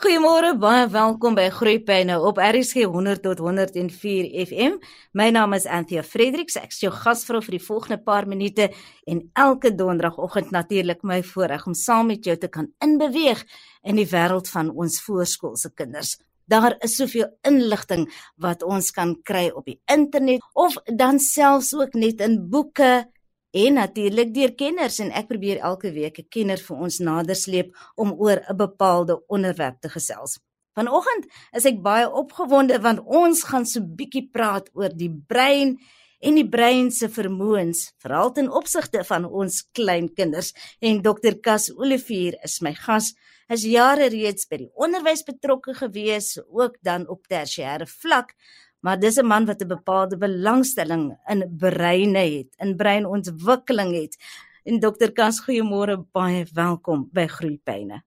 Goeiemôre, baie welkom by Groepyne op RSG 100 tot 104 FM. My naam is Anthea Fredericks. Ek is jou gasvrou vir die volgende paar minute en elke donderdagoggend natuurlik my voorreg om saam met jou te kan inbeweeg in die wêreld van ons voorskoolse kinders. Daar is soveel inligting wat ons kan kry op die internet of dan selfs ook net in boeke en natuurlik deur kenners en ek probeer elke week 'n kenner vir ons nadersleep om oor 'n bepaalde onderwerp te gesels. Vanoggend is ek baie opgewonde want ons gaan so bietjie praat oor die brein en die brein se vermoëns, veral ten opsigte van ons klein kinders. En Dr. Cas Olivier is my gas. Hy is jare reeds by die onderwys betrokke gewees, ook dan op tersiêre vlak maar dis 'n man wat 'n bepaalde belangstelling in breine het, in breinontwikkeling het. En dokter Kans, goeiemôre, baie welkom by Groepyne.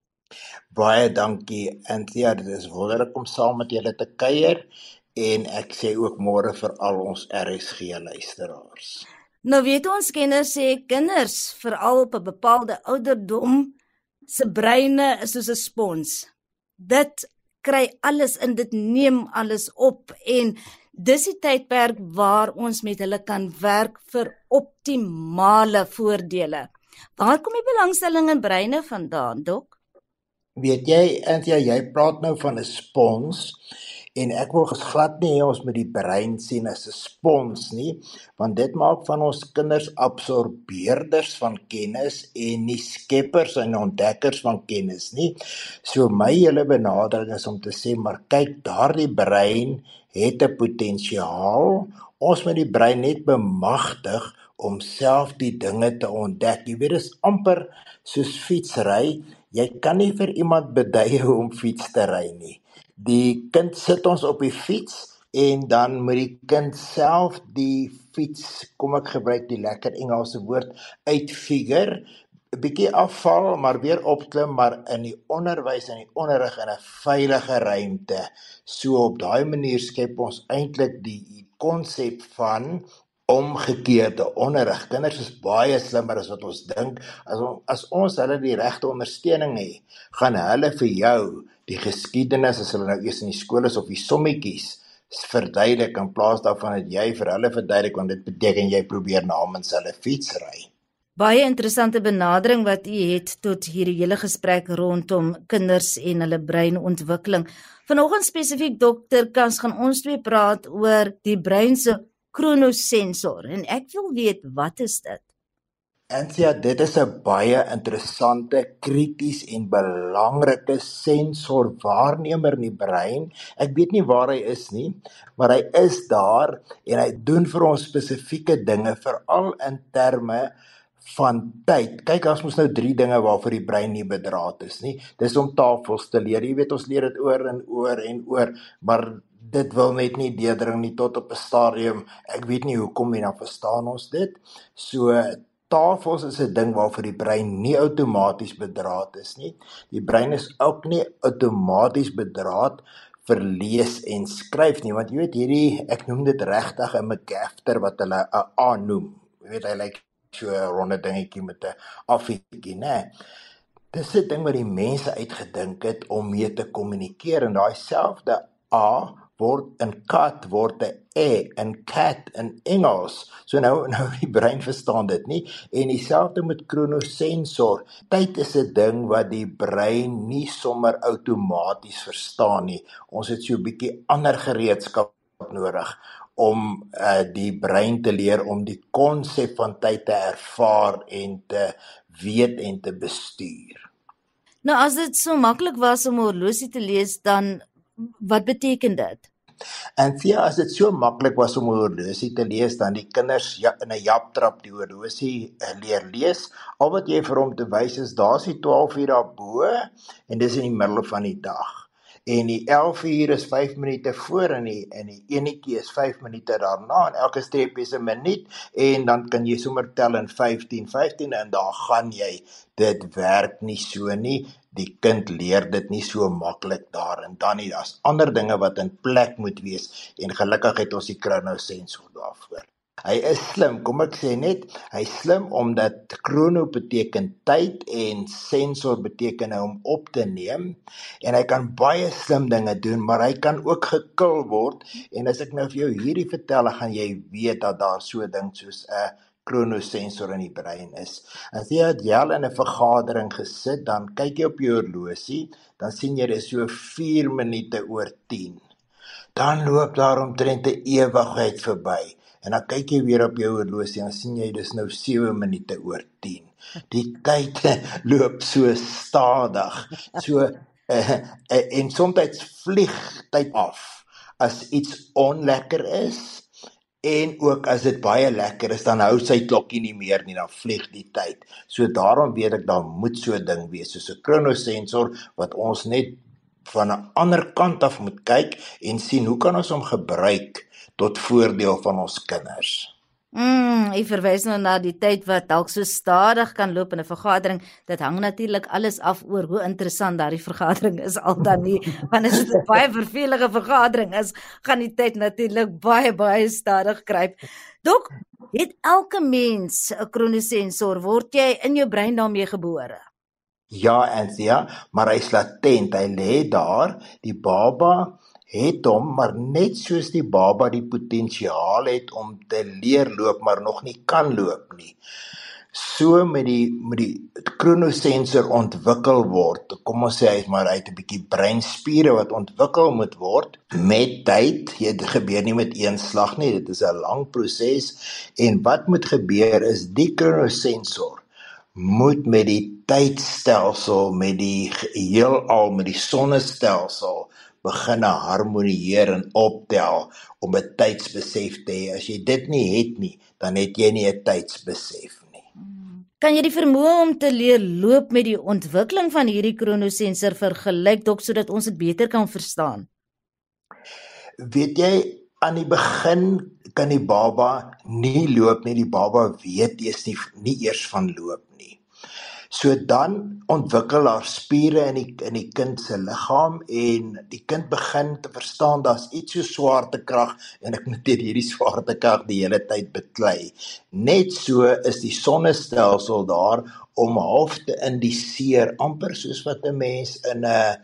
Baie dankie Anthea, dit is wonderlik om saam met julle te kuier en ek sê ook môre vir al ons RSG luisteraars. Nou weet ons kenners sê kinders veral op 'n bepaalde ouderdom se breine is soos 'n spons. Dit kry alles in dit neem alles op en dis die tydperk waar ons met hulle kan werk vir optimale voordele. Waar kom die belangstelling in breine vandaan, dok? Weet jy, Antia, jy praat nou van 'n spons en ek wil glad nie hê ons moet die brein sien as 'n spons nie want dit maak van ons kinders absorbeerders van kennis en nie skeppers en ontdekkers van kennis nie. So my hele benadering is om te sê maar kyk daardie brein het 'n potensiaal. Ons moet die brein net bemagtig om self die dinge te ontdek. Jy weet dit is amper soos fietsry. Jy kan nie vir iemand beduie hoe om fiets te ry nie Die kind sit ons op die fiets en dan moet die kind self die fiets, kom ek gebruik die lekker Engelse woord, uitfigure 'n bietjie afval maar weer opklim maar in die onderwys en die onderrig in 'n veilige ruimte. So op daai manier skep ons eintlik die konsep van omgekeerde onderrig. Kinders is baie slimmer as wat ons dink. As on, as ons hulle die regte ondersteuning het, gaan hulle vir jou die geskiedenis as hulle nou eers in die skool is of die sommetjies verduidelik in plaas daarvan dat jy vir hulle verduidelik want dit beteken jy probeer namens hulle fiets ry. Baie interessante benadering wat u het tot hierdie hele gesprek rondom kinders en hulle breinontwikkeling. Vanoggend spesifiek dokter Kans gaan ons twee praat oor die brein se kronosensor en ek wil weet wat is dit? Antia, dit is 'n baie interessante, krities en belangrike sensor waarnemer in die brein. Ek weet nie waar hy is nie, maar hy is daar en hy doen vir ons spesifieke dinge, veral in terme van tyd. Kyk, ons moet nou 3 dinge waarvoor die brein nie bedraad is nie. Dis om tafels te leer. Jy weet ons leer dit oor en oor en oor, maar dit wil net nie deurdring nie tot op 'n stadium. Ek weet nie hoekom nie, dan verstaan ons dit. So tafels is 'n ding waarvoor die brein nie outomaties bedraad is nie. Die brein is ook nie outomaties bedraad vir lees en skryf nie, want jy weet hierdie ek noem dit regtig 'n McGafter wat hulle 'n A noem. Jy weet hy lyk so 'n ronde dingetjie met 'n affietjie, né? Dis 'n ding wat die mense uitgedink het om mee te kommunikeer en daai selfde A word in kat word 'n e in cat in Engels. So nou nou die brein verstaan dit nie en dieselfde met kronosensor. Tyd is 'n ding wat die brein nie sommer outomaties verstaan nie. Ons het so 'n bietjie ander gereedskap nodig om uh, die brein te leer om die konsep van tyd te ervaar en te weet en te bestuur. Nou as dit so maklik was om 'n horlosie te lees dan wat beteken dit? En sien as dit so maklik was om 'n horlosie te lees dan die kinders ja, in 'n japtrap die horlosie uh, leer lees. Al wat jy vir hom te wys is daar's die 12 uur daarbo en dis in die middel van die dag. En die 11 uur is 5 minute voor en die en die enetjie is 5 minute daarna en elke streep is 'n minuut en dan kan jy sommer tel in 15 15 en daar gaan jy. Dit werk nie so nie die kind leer dit nie so maklik daar en dan nie daar's ander dinge wat in plek moet wees en gelukkig het ons die kronosensor daarvoor. Hy is slim, kom ek sê net, hy's slim omdat krono beteken tyd en sensor beteken nou om op te neem en hy kan baie slim dinge doen, maar hy kan ook gekil word en as ek nou vir jou hierdie vertel, gaan jy weet dat daar so ding soos 'n kronosensor in die brein is. As jy het jy in 'n vergadering gesit, dan kyk jy op jou horlosie, dan sien jy dis so 4 minute oor 10. Dan loop daar omtrent 'n ewigheid verby. En dan kyk jy weer op jou horlosie en sien jy dis nou 7 minute oor 10. Die tyd loop so stadig. So uh, en soms vlieg tyd af as iets onlekker is en ook as dit baie lekker is dan hou sy klokkie nie meer nie dan vlieg die tyd. So daarom weet ek daar moet so 'n ding wees soos 'n kronosensor wat ons net van 'n ander kant af moet kyk en sien hoe kan ons hom gebruik tot voordeel van ons kinders. Mm, ek verwys nou na die tyd wat dalk so stadig kan loop in 'n vergadering. Dit hang natuurlik alles af oor hoe interessant daardie vergadering is al dan nie. Want as dit 'n baie vervelige vergadering is, gaan die tyd natuurlik baie baie stadig kruip. Dok, het elke mens 'n kronosensor? Word jy in jou brein daarmee gebore? Ja, Anthea, maar hy's latent. Hy lê daar. Die baba het hom maar net soos die baba die potensiaal het om te leer loop maar nog nie kan loop nie. So met die met die kronosensor ontwikkel word. Kom ons sê hy's maar uit 'n bietjie breinspiere wat ontwikkel moet word met tyd. Dit gebeur nie met een slag nie. Dit is 'n lang proses en wat moet gebeur is die kronosensor moet met die tydstelsel met die heelal met die sonnestelsel begin harmonieer en optel om 'n tydsbesef te hê. As jy dit nie het nie, dan het jy nie 'n tydsbesef nie. Kan jy die vermoë om te leer loop met die ontwikkeling van hierdie kronosensor vergelyk dok sodat ons dit beter kan verstaan? Weet jy aan die begin kan die baba nie loop nie. Die baba weet eers nie nie eers van loop. So dan ontwikkel haar spiere in die in die kind se liggaam en die kind begin te verstaan daar's iets so swaartekrag en ek moet dit hierdie swaartekrag die hele tyd beklei. Net so is die sonnestelsel daar om half te indiseer amper soos wat 'n mens in 'n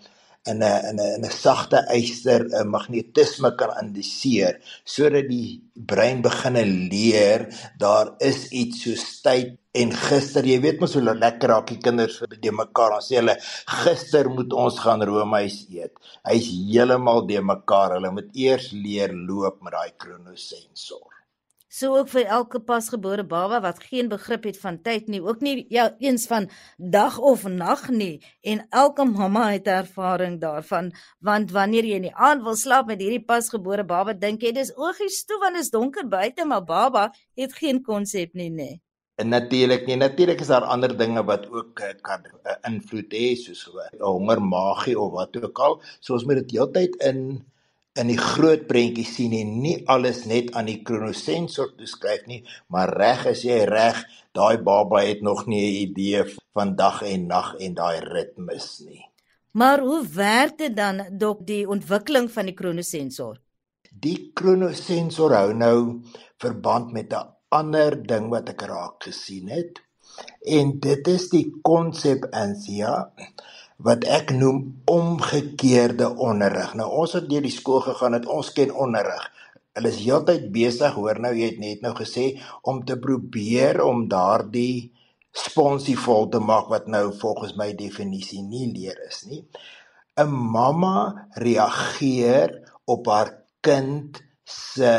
in 'n in 'n 'n sagte yster 'n magnetisme kan indiseer sodat die brein begine leer daar is iets so tyd en gister. Jy weet mos hoe lekker raak die kinders vir die mekaar dan sê hulle gister moet ons gaan roomys eet. Hy's heeltemal de mekaar. Hulle moet eers leer loop met daai kronosensor So ook vir elke pasgebore baba wat geen begrip het van tyd nie, ook nie ja eens van dag of nag nie en elke mamma het ervaring daarvan want wanneer jy in die aand wil slaap met hierdie pasgebore baba, dink jy dis oogies toe want dit is donker buite, maar baba het geen konsep nie nê. En natuurlik nie, natuurlik is daar ander dinge wat ook uh, kan uh, invloed hê soos 'n honger maagie of wat ook al. So ons moet dit heeltyd in in die groot prentjie sien en nie alles net aan die kronosensor toeskryf nie, maar reg as jy reg, daai baba het nog nie 'n idee van dag en nag en daai ritmes nie. Maar hoe werk dit dan dok die ontwikkeling van die kronosensor? Die kronosensor hou nou verband met 'n ander ding wat ek raak gesien het. En dit is die konsep Anthea wat ek noem omgekeerde onderrig. Nou ons het deur die skool gegaan het ons ken onderrig. Hulle is heeltyd besig, hoor nou jy het net nou gesê om te probeer om daardie sponsie vol te maak wat nou volgens my definisie nie leer is nie. 'n Mamma reageer op haar kind se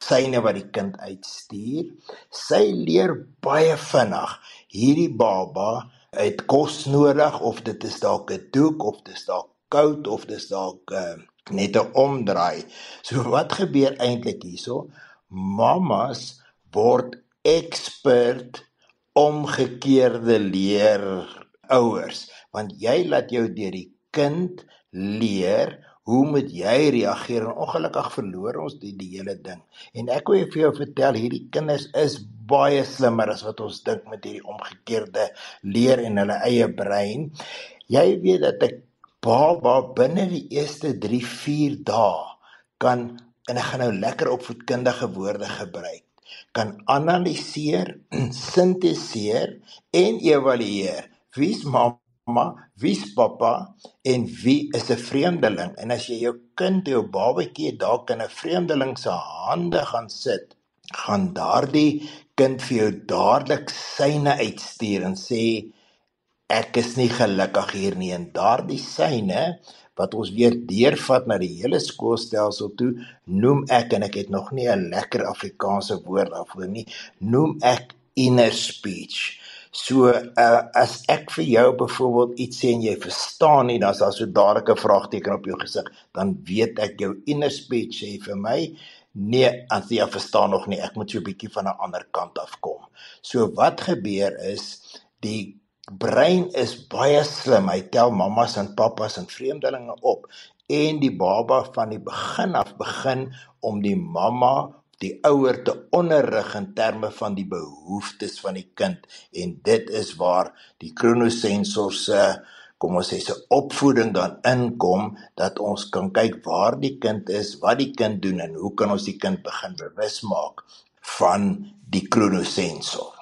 syne wat die kind uitstuur. Sy leer baie vinnig. Hierdie baba het kos nodig of dit is dalk 'n doek of dit is dalk koud of dit is dalk uh, net 'n omdraai. So wat gebeur eintlik hierso? Mamas word expert omgekeerde leer ouers want jy laat jou deur die kind leer hoe moet jy reageer? En ongelukkig verloor ons die, die hele ding. En ek wil vir jou vertel hierdie kinders is baie slimmer as wat ons dink met hierdie omgekeerde leer in hulle eie brein. Jy weet dat 'n baba binne die eerste 3 4 dae kan en ek gaan nou lekker opvoedkundige woorde gebruik kan analiseer, sinteseer en evalueer. Wie's mamma, wie's pappa en wie is 'n vreemdeling. En as jy jou kind, jou babatjie dalk in 'n vreemdeling se hande gaan sit, gaan daardie kind vir jou dadelik syne uitstuur en sê ek is nie gelukkig hier nie en daardie syne wat ons weer deurvat na die hele skoolstelsel toe noem ek en ek het nog nie 'n lekker Afrikaanse woord daarvoor nie noem ek inner speech so uh, as ek vir jou byvoorbeeld iets sê en jy verstaan nie dan is daar so dadelik 'n vraagteken op jou gesig dan weet ek jou inner speech sê vir my nee jy verstaan nog nie ek moet so 'n bietjie van 'n ander kant af kom so wat gebeur is die brein is baie slim. Hy tel mammas en pappas en vreemdelinge op en die baba van die begin af begin om die mamma die ouer te onderrig in terme van die behoeftes van die kind en dit is waar die kronosensor se kom ons sê se opvoeding dan inkom dat ons kan kyk waar die kind is, wat die kind doen en hoe kan ons die kind begin bewus maak van die kronosensor.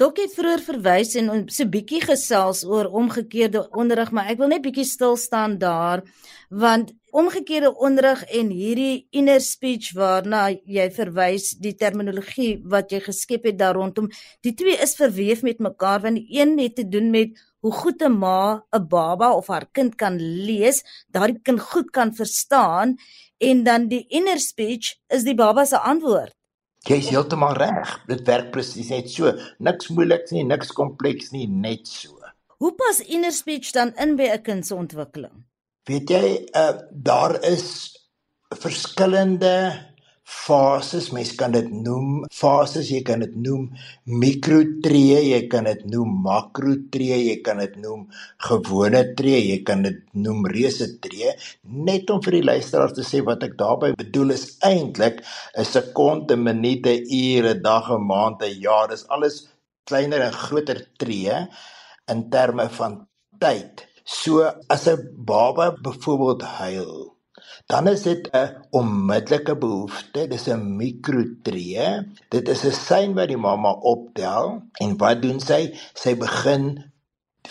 Dok het vroeër verwys en ons so 'n bietjie gesels oor omgekeerde onderrig, maar ek wil net bietjie stil staan daar want omgekeerde onderrig en hierdie inner speech waarna jy verwys, die terminologie wat jy geskep het daar rondom, die twee is verweef met mekaar want die een het te doen met hoe goed 'n ma 'n baba of haar kind kan lees, daardie kind goed kan verstaan en dan die inner speech is die baba se antwoord. Jy's heeltemal reg. Dit werk presies net so. Niks moeiliks nie, niks kompleks nie, net so. Hoe pas inner speech dan in by 'n kind se ontwikkeling? Weet jy, uh daar is verskillende fases, mens kan dit noem fases, jy kan dit noem mikrotree, jy kan dit noem makrotree, jy kan dit noem gewone tree, jy kan dit noem reuse tree, net om vir die luisteraars te sê wat ek daarmee bedoel is eintlik 'n sekonde, minute, ure, dag, maand, jaar, dis alles kleiner en groter tree in terme van tyd. So as 'n baba byvoorbeeld huil dan is dit 'n onmiddellike behoefte, dis 'n mikrotree. Dit is 'n sein wat die mamma optel en wat doen sy? Sy begin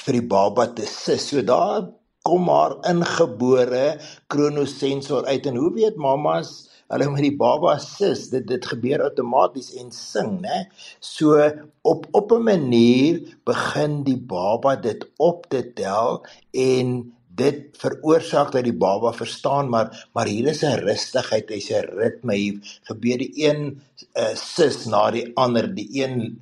vir die baba te sis. So daar kom haar ingebore kronosensor uit en hoe weet mamas hulle met die baba sis dit dit gebeur outomaties en sing nê so op op 'n manier begin die baba dit op te tel en dit veroorsaak dat die baba verstaan maar maar hier is 'n rustigheid, hy's 'n ritme hier gebeur die een uh, sis na die ander, die een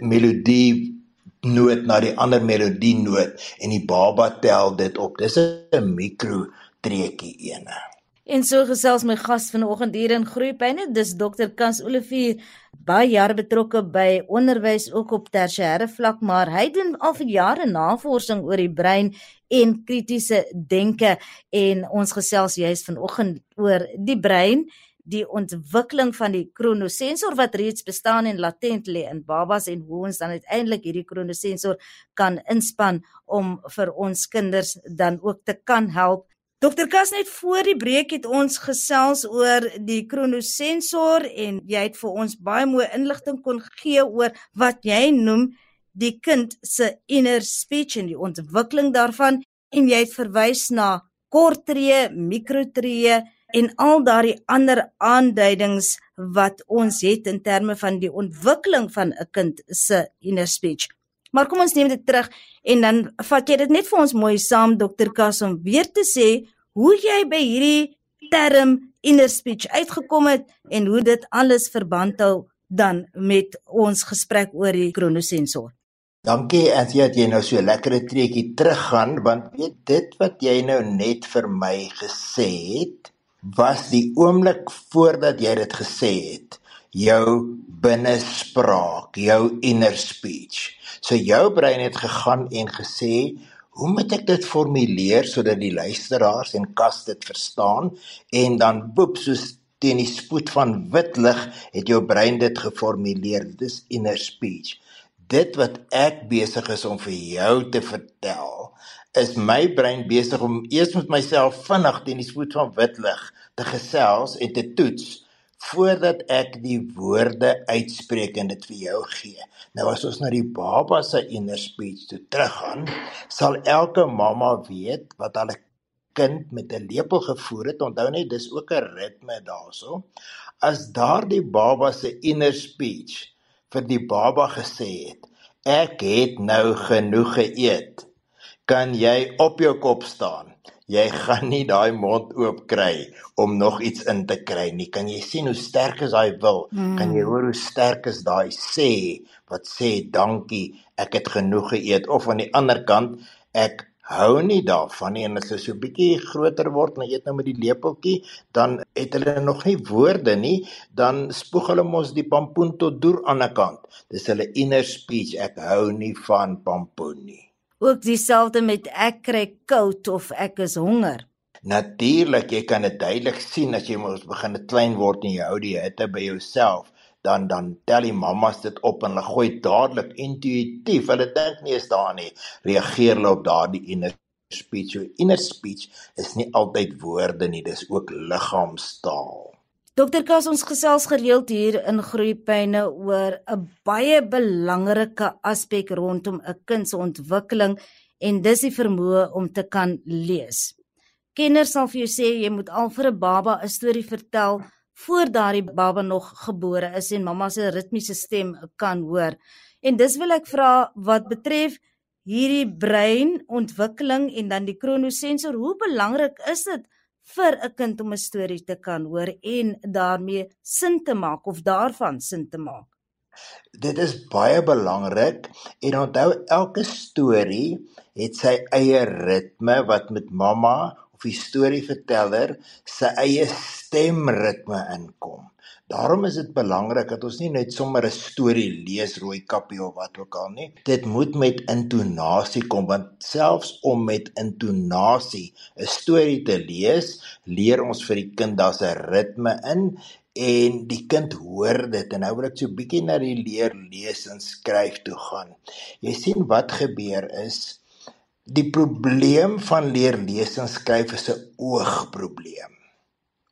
melodie noot na die ander melodie noot en die baba tel dit op. Dis 'n mikro treetjie ene. En so gesels my gas vanoggend hier in Groepyne, dis Dr. Kans Olivier, baie jare betrokke by onderwys ook op tersiêre vlak, maar hy doen al vir jare navorsing oor die brein en kritiese denke en ons gesels juis vanoggend oor die brein die ontwikkeling van die kronosensor wat reeds bestaan en latent lê in babas en hoe ons dan uiteindelik hierdie kronosensor kan inspann om vir ons kinders dan ook te kan help Dokter Kas net voor die breek het ons gesels oor die kronosensor en jy het vir ons baie mooi inligting kon gee oor wat jy noem die kind se inner speech en die ontwikkeling daarvan en jy het verwys na korttree, mikrotree en al daardie ander aanduidings wat ons het in terme van die ontwikkeling van 'n kind se inner speech. Maar kom ons neem dit terug en dan vat jy dit net vir ons mooi saam dokter Kas om weer te sê hoe jy by hierdie term inner speech uitgekom het en hoe dit alles verband hou dan met ons gesprek oor die kronosensor. Dankie as jy het jy nou so 'n lekker treetjie teruggaan want weet dit wat jy nou net vir my gesê het was die oomblik voordat jy dit gesê het jou binnespraak, jou inner speech. So jou brein het gegaan en gesê, "Hoe moet ek dit formuleer sodat die luisteraars en kas dit verstaan?" En dan boep soos teen die spoed van wit lig het jou brein dit geformuleer. Dit is inner speech. Dit wat ek besig is om vir jou te vertel, is my brein besig om eers met myself vinnig teen die spoed van wit lig te gesels en te toets voordat ek die woorde uitspreek en dit vir jou gee. Nou as ons na die baba se inner speech toe teruggaan, sal elke mamma weet wat hulle kind met 'n lepel gevoer het. Onthou net, dis ook 'n ritme daarso. As daardie baba se inner speech vir die baba gesê het, ek het nou genoeg geëet, kan jy op jou kop staan jy gaan nie daai mond oop kry om nog iets in te kry nie. Kan jy sien hoe sterk is daai wil? Mm. Kan jy hoor hoe sterk is daai sê wat sê dankie, ek het genoeg geëet of aan die ander kant ek hou nie daarvan nie en as hulle so bietjie groter word en eet nou met die lepeltjie, dan het hulle nog nie woorde nie, dan spoeg hulle mos die pampoen tot deur aan die kant. Dis hulle inner speech, ek hou nie van pampoen nie ook dieselfde met ek kry koud of ek is honger. Natuurlik, jy kan dit duidelik sien as jy mos begin te klein word en jy hou die hitte by jouself, dan dan tel die mammas dit op en hulle gooi dadelik intuïtief. Hulle dink nie eens daaraan nie. Reageer hulle op daardie inner speech. So inner speech is nie altyd woorde nie, dis ook liggaamstaal. Dokter Kas ons gesels gereeld hier in Groeipyne oor 'n baie belangrike aspek rondom 'n kind se ontwikkeling en dis die vermoë om te kan lees. Kenners sal vir jou sê jy moet al vir 'n baba 'n storie vertel voor daardie baba nog gebore is en mamma se ritmiese stem kan hoor. En dis wil ek vra wat betref hierdie breinontwikkeling en dan die kronosensor, hoe belangrik is dit vir 'n kind om 'n storie te kan hoor en daarmee sin te maak of daarvan sin te maak. Dit is baie belangrik en onthou elke storie het sy eie ritme wat met mamma of die storieverteller se eie stemritme inkom. Daarom is dit belangrik dat ons nie net sommer 'n storie lees rooi kappie of wat ook al nie. Dit moet met intonasie kom want selfs om met intonasie 'n storie te lees, leer ons vir die kind daar's 'n ritme in en die kind hoor dit en nou wil ek so bietjie na die leer lees en skryf toe gaan. Jy sien wat gebeur is die probleem van leer lees en skryf is 'n oogprobleem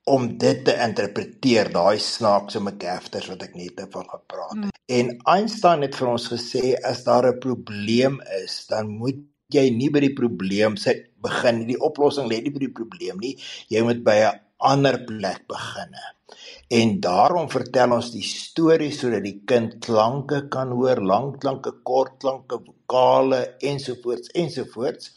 om dit te interpreteer daai snaakse McGafters wat ek net van gepraat het. Mm. En Einstein het vir ons gesê as daar 'n probleem is, dan moet jy nie by die probleem sê begin nie. Die oplossing lê nie by die probleem nie. Jy moet by 'n ander plek begin. En daarom vertel ons die storie sodat die kind klanke kan hoor, lang klanke, kort klanke, vokale ensovoorts ensovoorts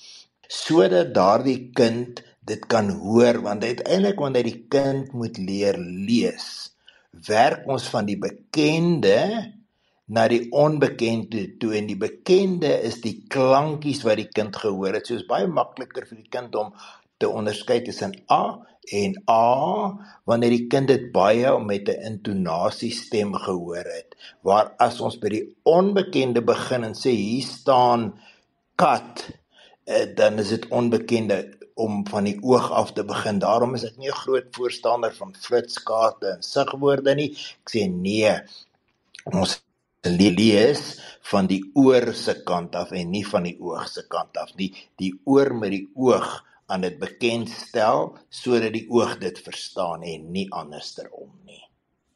sodat daardie kind dit kan hoor want uiteindelik wanneer die kind moet leer lees werk ons van die bekende na die onbekende toe en die bekende is die klankies wat die kind gehoor het. So is baie makliker vir die kind om te onderskei tussen a en a wanneer die kind dit baie met 'n intonasie stem gehoor het. Waar as ons by die onbekende begin en sê hier staan kat eh, dan is dit onbekende om van die oog af te begin. Daarom is ek nie 'n groot voorstander van flitskaarte en sigwoorde nie. Ek sê nee. Ons lees van die oor se kant af en nie van die oog se kant af nie. Die oor met die oog aan dit bekendstel sodat die oog dit verstaan en nie andersom nie.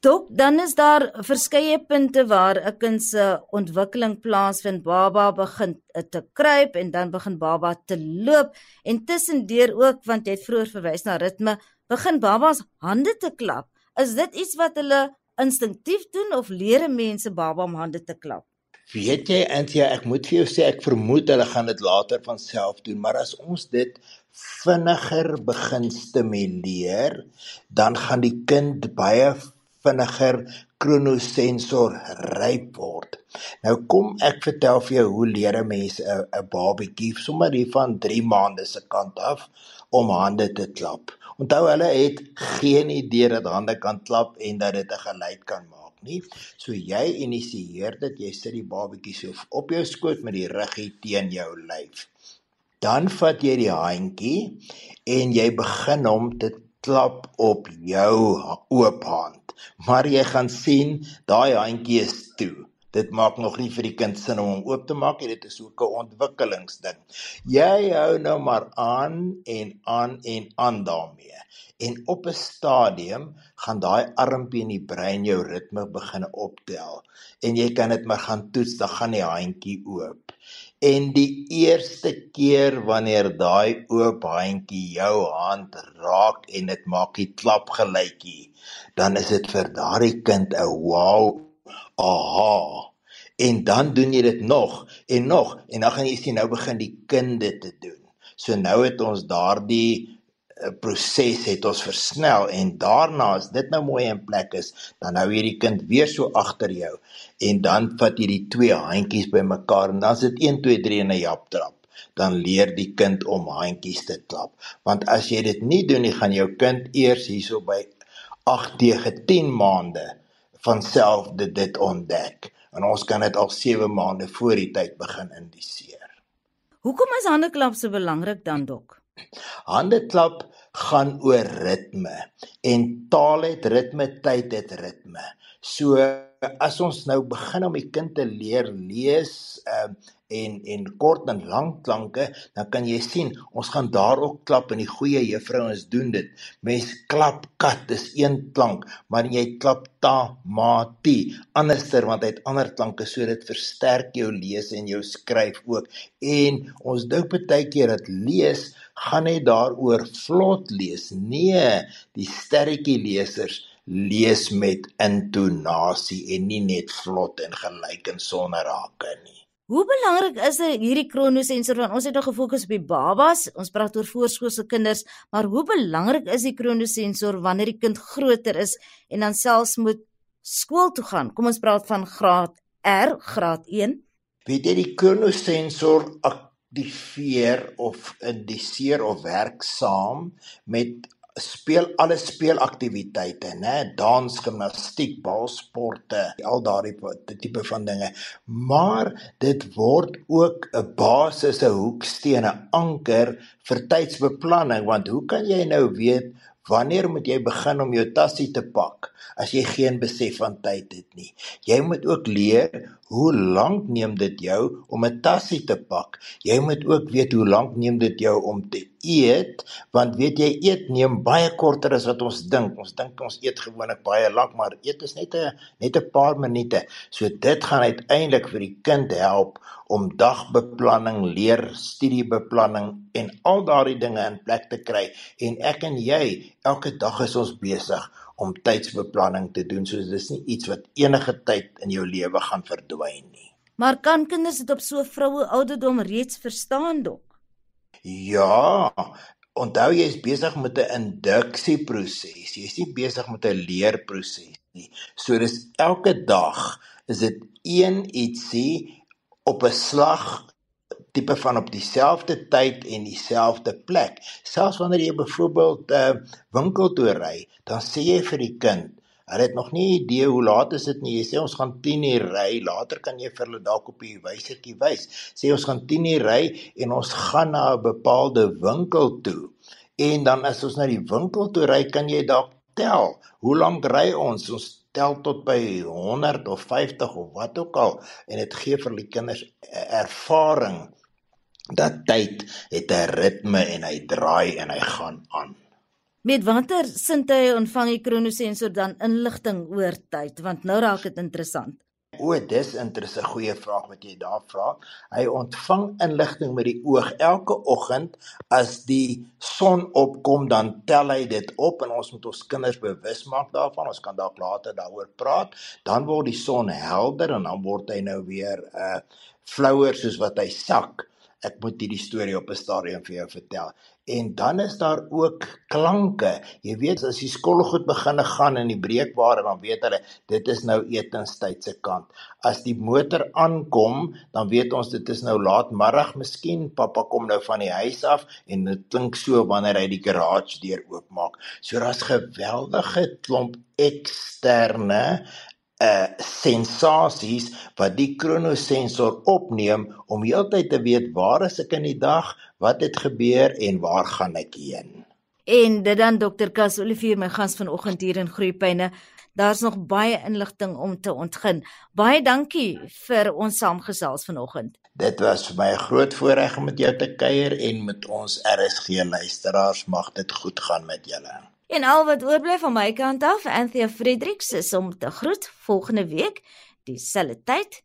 Dok, dan is daar verskeie punte waar 'n kind se ontwikkeling plaasvind. Baba begin te kruip en dan begin baba te loop en tussendeur ook want jy het vroeër verwys na ritme, begin babas hande te klap. Is dit iets wat hulle instinktief doen of leer mense baba om hande te klap? Weet jy, Antia, ek moet vir jou sê ek vermoed hulle gaan dit later van self doen, maar as ons dit vinniger begin stimuleer, dan gaan die kind baie vinniger kronosensor ryp word. Nou kom ek vertel vir jou hoe leer 'n mens 'n 'n babatjie sommer hier van 3 maande se kant af om hande te klap. Onthou hulle het geen idee dat hande kan klap en dat dit 'n geluid kan maak nie. So jy initieer dit, jy sit die babatjie so op jou skoot met die ruggie teen jou lyf. Dan vat jy die handjie en jy begin hom te klap op jou oop hand maar jy gaan sien daai handjie is toe. dit maak nog nie vir die kind sin om hom oop te maak nie. Dit is ook 'n ontwikkelingsding. Jy hou nou maar aan en aan en aan daarmee. En op 'n stadium gaan daai armpie in die brein jou ritme begin optel en jy kan dit maar gaan toets, dan gaan die handjie oop. En die eerste keer wanneer daai oop handjie jou hand raak en dit maak 'n klap geluidjie, dan is dit vir daardie kind 'n wow, aha. En dan doen jy dit nog en nog en dan gaan jy sien nou begin die kind dit te doen. So nou het ons daardie proses het ons versnel en daarna as dit nou mooi in plek is, dan hou hierdie kind weer so agter jou en dan vat jy die twee handjies bymekaar en dan sit 1 2 3 in 'n japtrap. Dan leer die kind om handjies te klap. Want as jy dit nie doen nie, gaan jou kind eers hierso by 8 tegen 10 maande van self dit dit ontdek. En ons kan dit al 7 maande voor die tyd begin indiseer. Hoekom is handeklap so belangrik dan dok? Handeklap gaan oor ritme en taal het ritme, tyd het ritme. So as ons nou begin om die kind te leer lees uh, en en kort en lank klanke, dan kan jy sien ons gaan daar ook klap en die goeie juffrouens doen dit. Mens klap kat is een klank, maar jy klap ta ma ti anderster want hy het ander klanke so dit versterk jou lees en jou skryf ook. En ons dink baie keer dat lees gaan net daaroor vlot lees. Nee, die sterretjie lesers lees met intonasie en nie net vlot en gelyk en sonder hake nie. Hoe belangrik is hierdie kronosensor want ons het nog gefokus op die babas, ons praat oor voorskoolse kinders, maar hoe belangrik is die kronosensor wanneer die kind groter is en dan selfs moet skool toe gaan? Kom ons praat van graad R, graad 1. Weet jy die kronosensor aktiveer of indiseer of werk saam met speel alle speelaktiwiteite, né, dans, gimnastiek, balsporte, al daardie tipe van dinge. Maar dit word ook 'n basis, 'n hoeksteen, 'n anker vir tydsbeplanning, want hoe kan jy nou weet wanneer moet jy begin om jou tassie te pak as jy geen besef van tyd het nie? Jy moet ook leer hoe lank neem dit jou om 'n tassie te pak? Jy moet ook weet hoe lank neem dit jou om te eet, want weet jy eet neem baie korter as wat ons dink. Ons dink ons eet gewoonlik baie lank, maar eet is net 'n net 'n paar minute. So dit gaan uiteindelik vir die kind help om dagbeplanning, leer, studiebeplanning en al daardie dinge in plek te kry. En ek en jy, elke dag is ons besig om tydsbeplanning te doen. So dis nie iets wat enige tyd in jou lewe gaan verdwyn nie. Maar kan kinders dit op so vroue ouderdom reeds verstaan dok? Ja, onthou jy is besig met 'n induksieproses. Jy is nie besig met 'n leerproses nie. So dis elke dag is dit een ietsie op 'n slag tipe van op dieselfde tyd en dieselfde plek. Selfs wanneer jy byvoorbeeld 'n uh, eh, winkel toe ry, dan sê jy vir die kind, hulle het nog nie idee hoe laat is dit nie. Jy sê ons gaan 10 uur ry, later kan jy vir hulle dalk op die wysertjie wys. Sê ons gaan 10 uur ry en ons gaan na 'n bepaalde winkel toe. En dan as ons na die winkel toe ry, kan jy dalk tel. Hoe lank ry ons? Ons tel tot by 100 of 50 of wat ook al en dit gee vir die kinders ervaring dat tyd het 'n ritme en hy draai en hy gaan aan. Met watter sintuie ontvang die kronosensor dan inligting oor tyd? Want nou raak dit interessant. O, dis 'n goeie vraag wat jy daar vra. Hy ontvang inligting met die oog elke oggend as die son opkom, dan tel hy dit op en ons moet ons kinders bewus maak daarvan. Ons kan dalk later daaroor praat. Dan word die son helder en dan word hy nou weer uh, flouer soos wat hy sak ek moet hierdie storie op 'n stadium vir jou vertel. En dan is daar ook klanke. Jy weet as die skoolgoed begine gaan in die breekbare dan weet hulle dit is nou etenstyd se kant. As die motor aankom, dan weet ons dit is nou laatmiddag, miskien pappa kom nou van die huis af en dit klink so wanneer hy die garage deur oopmaak. So daar's geweldige klomp eksterne uh sensasies wat die kronosensor opneem om heeltyd te weet waar is ek in die dag, wat het gebeur en waar gaan ek heen. En dit dan dokter Kas Olivier my gas vanoggend hier in Groepyne. Daar's nog baie inligting om te ontgin. Baie dankie vir ons saamgesels vanoggend. Dit was vir my 'n groot voorreg om met jou te kuier en met ons RSG luisteraars mag dit goed gaan met julle. En al wat oorbly van my kant af, Anthea Fredericks is om te groet volgende week dieselfde tyd,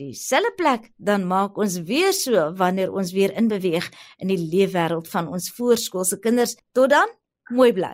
dieselfde plek, dan maak ons weer so wanneer ons weer inbeweeg in die leefwêreld van ons voorskoolse kinders. Tot dan, mooi bly.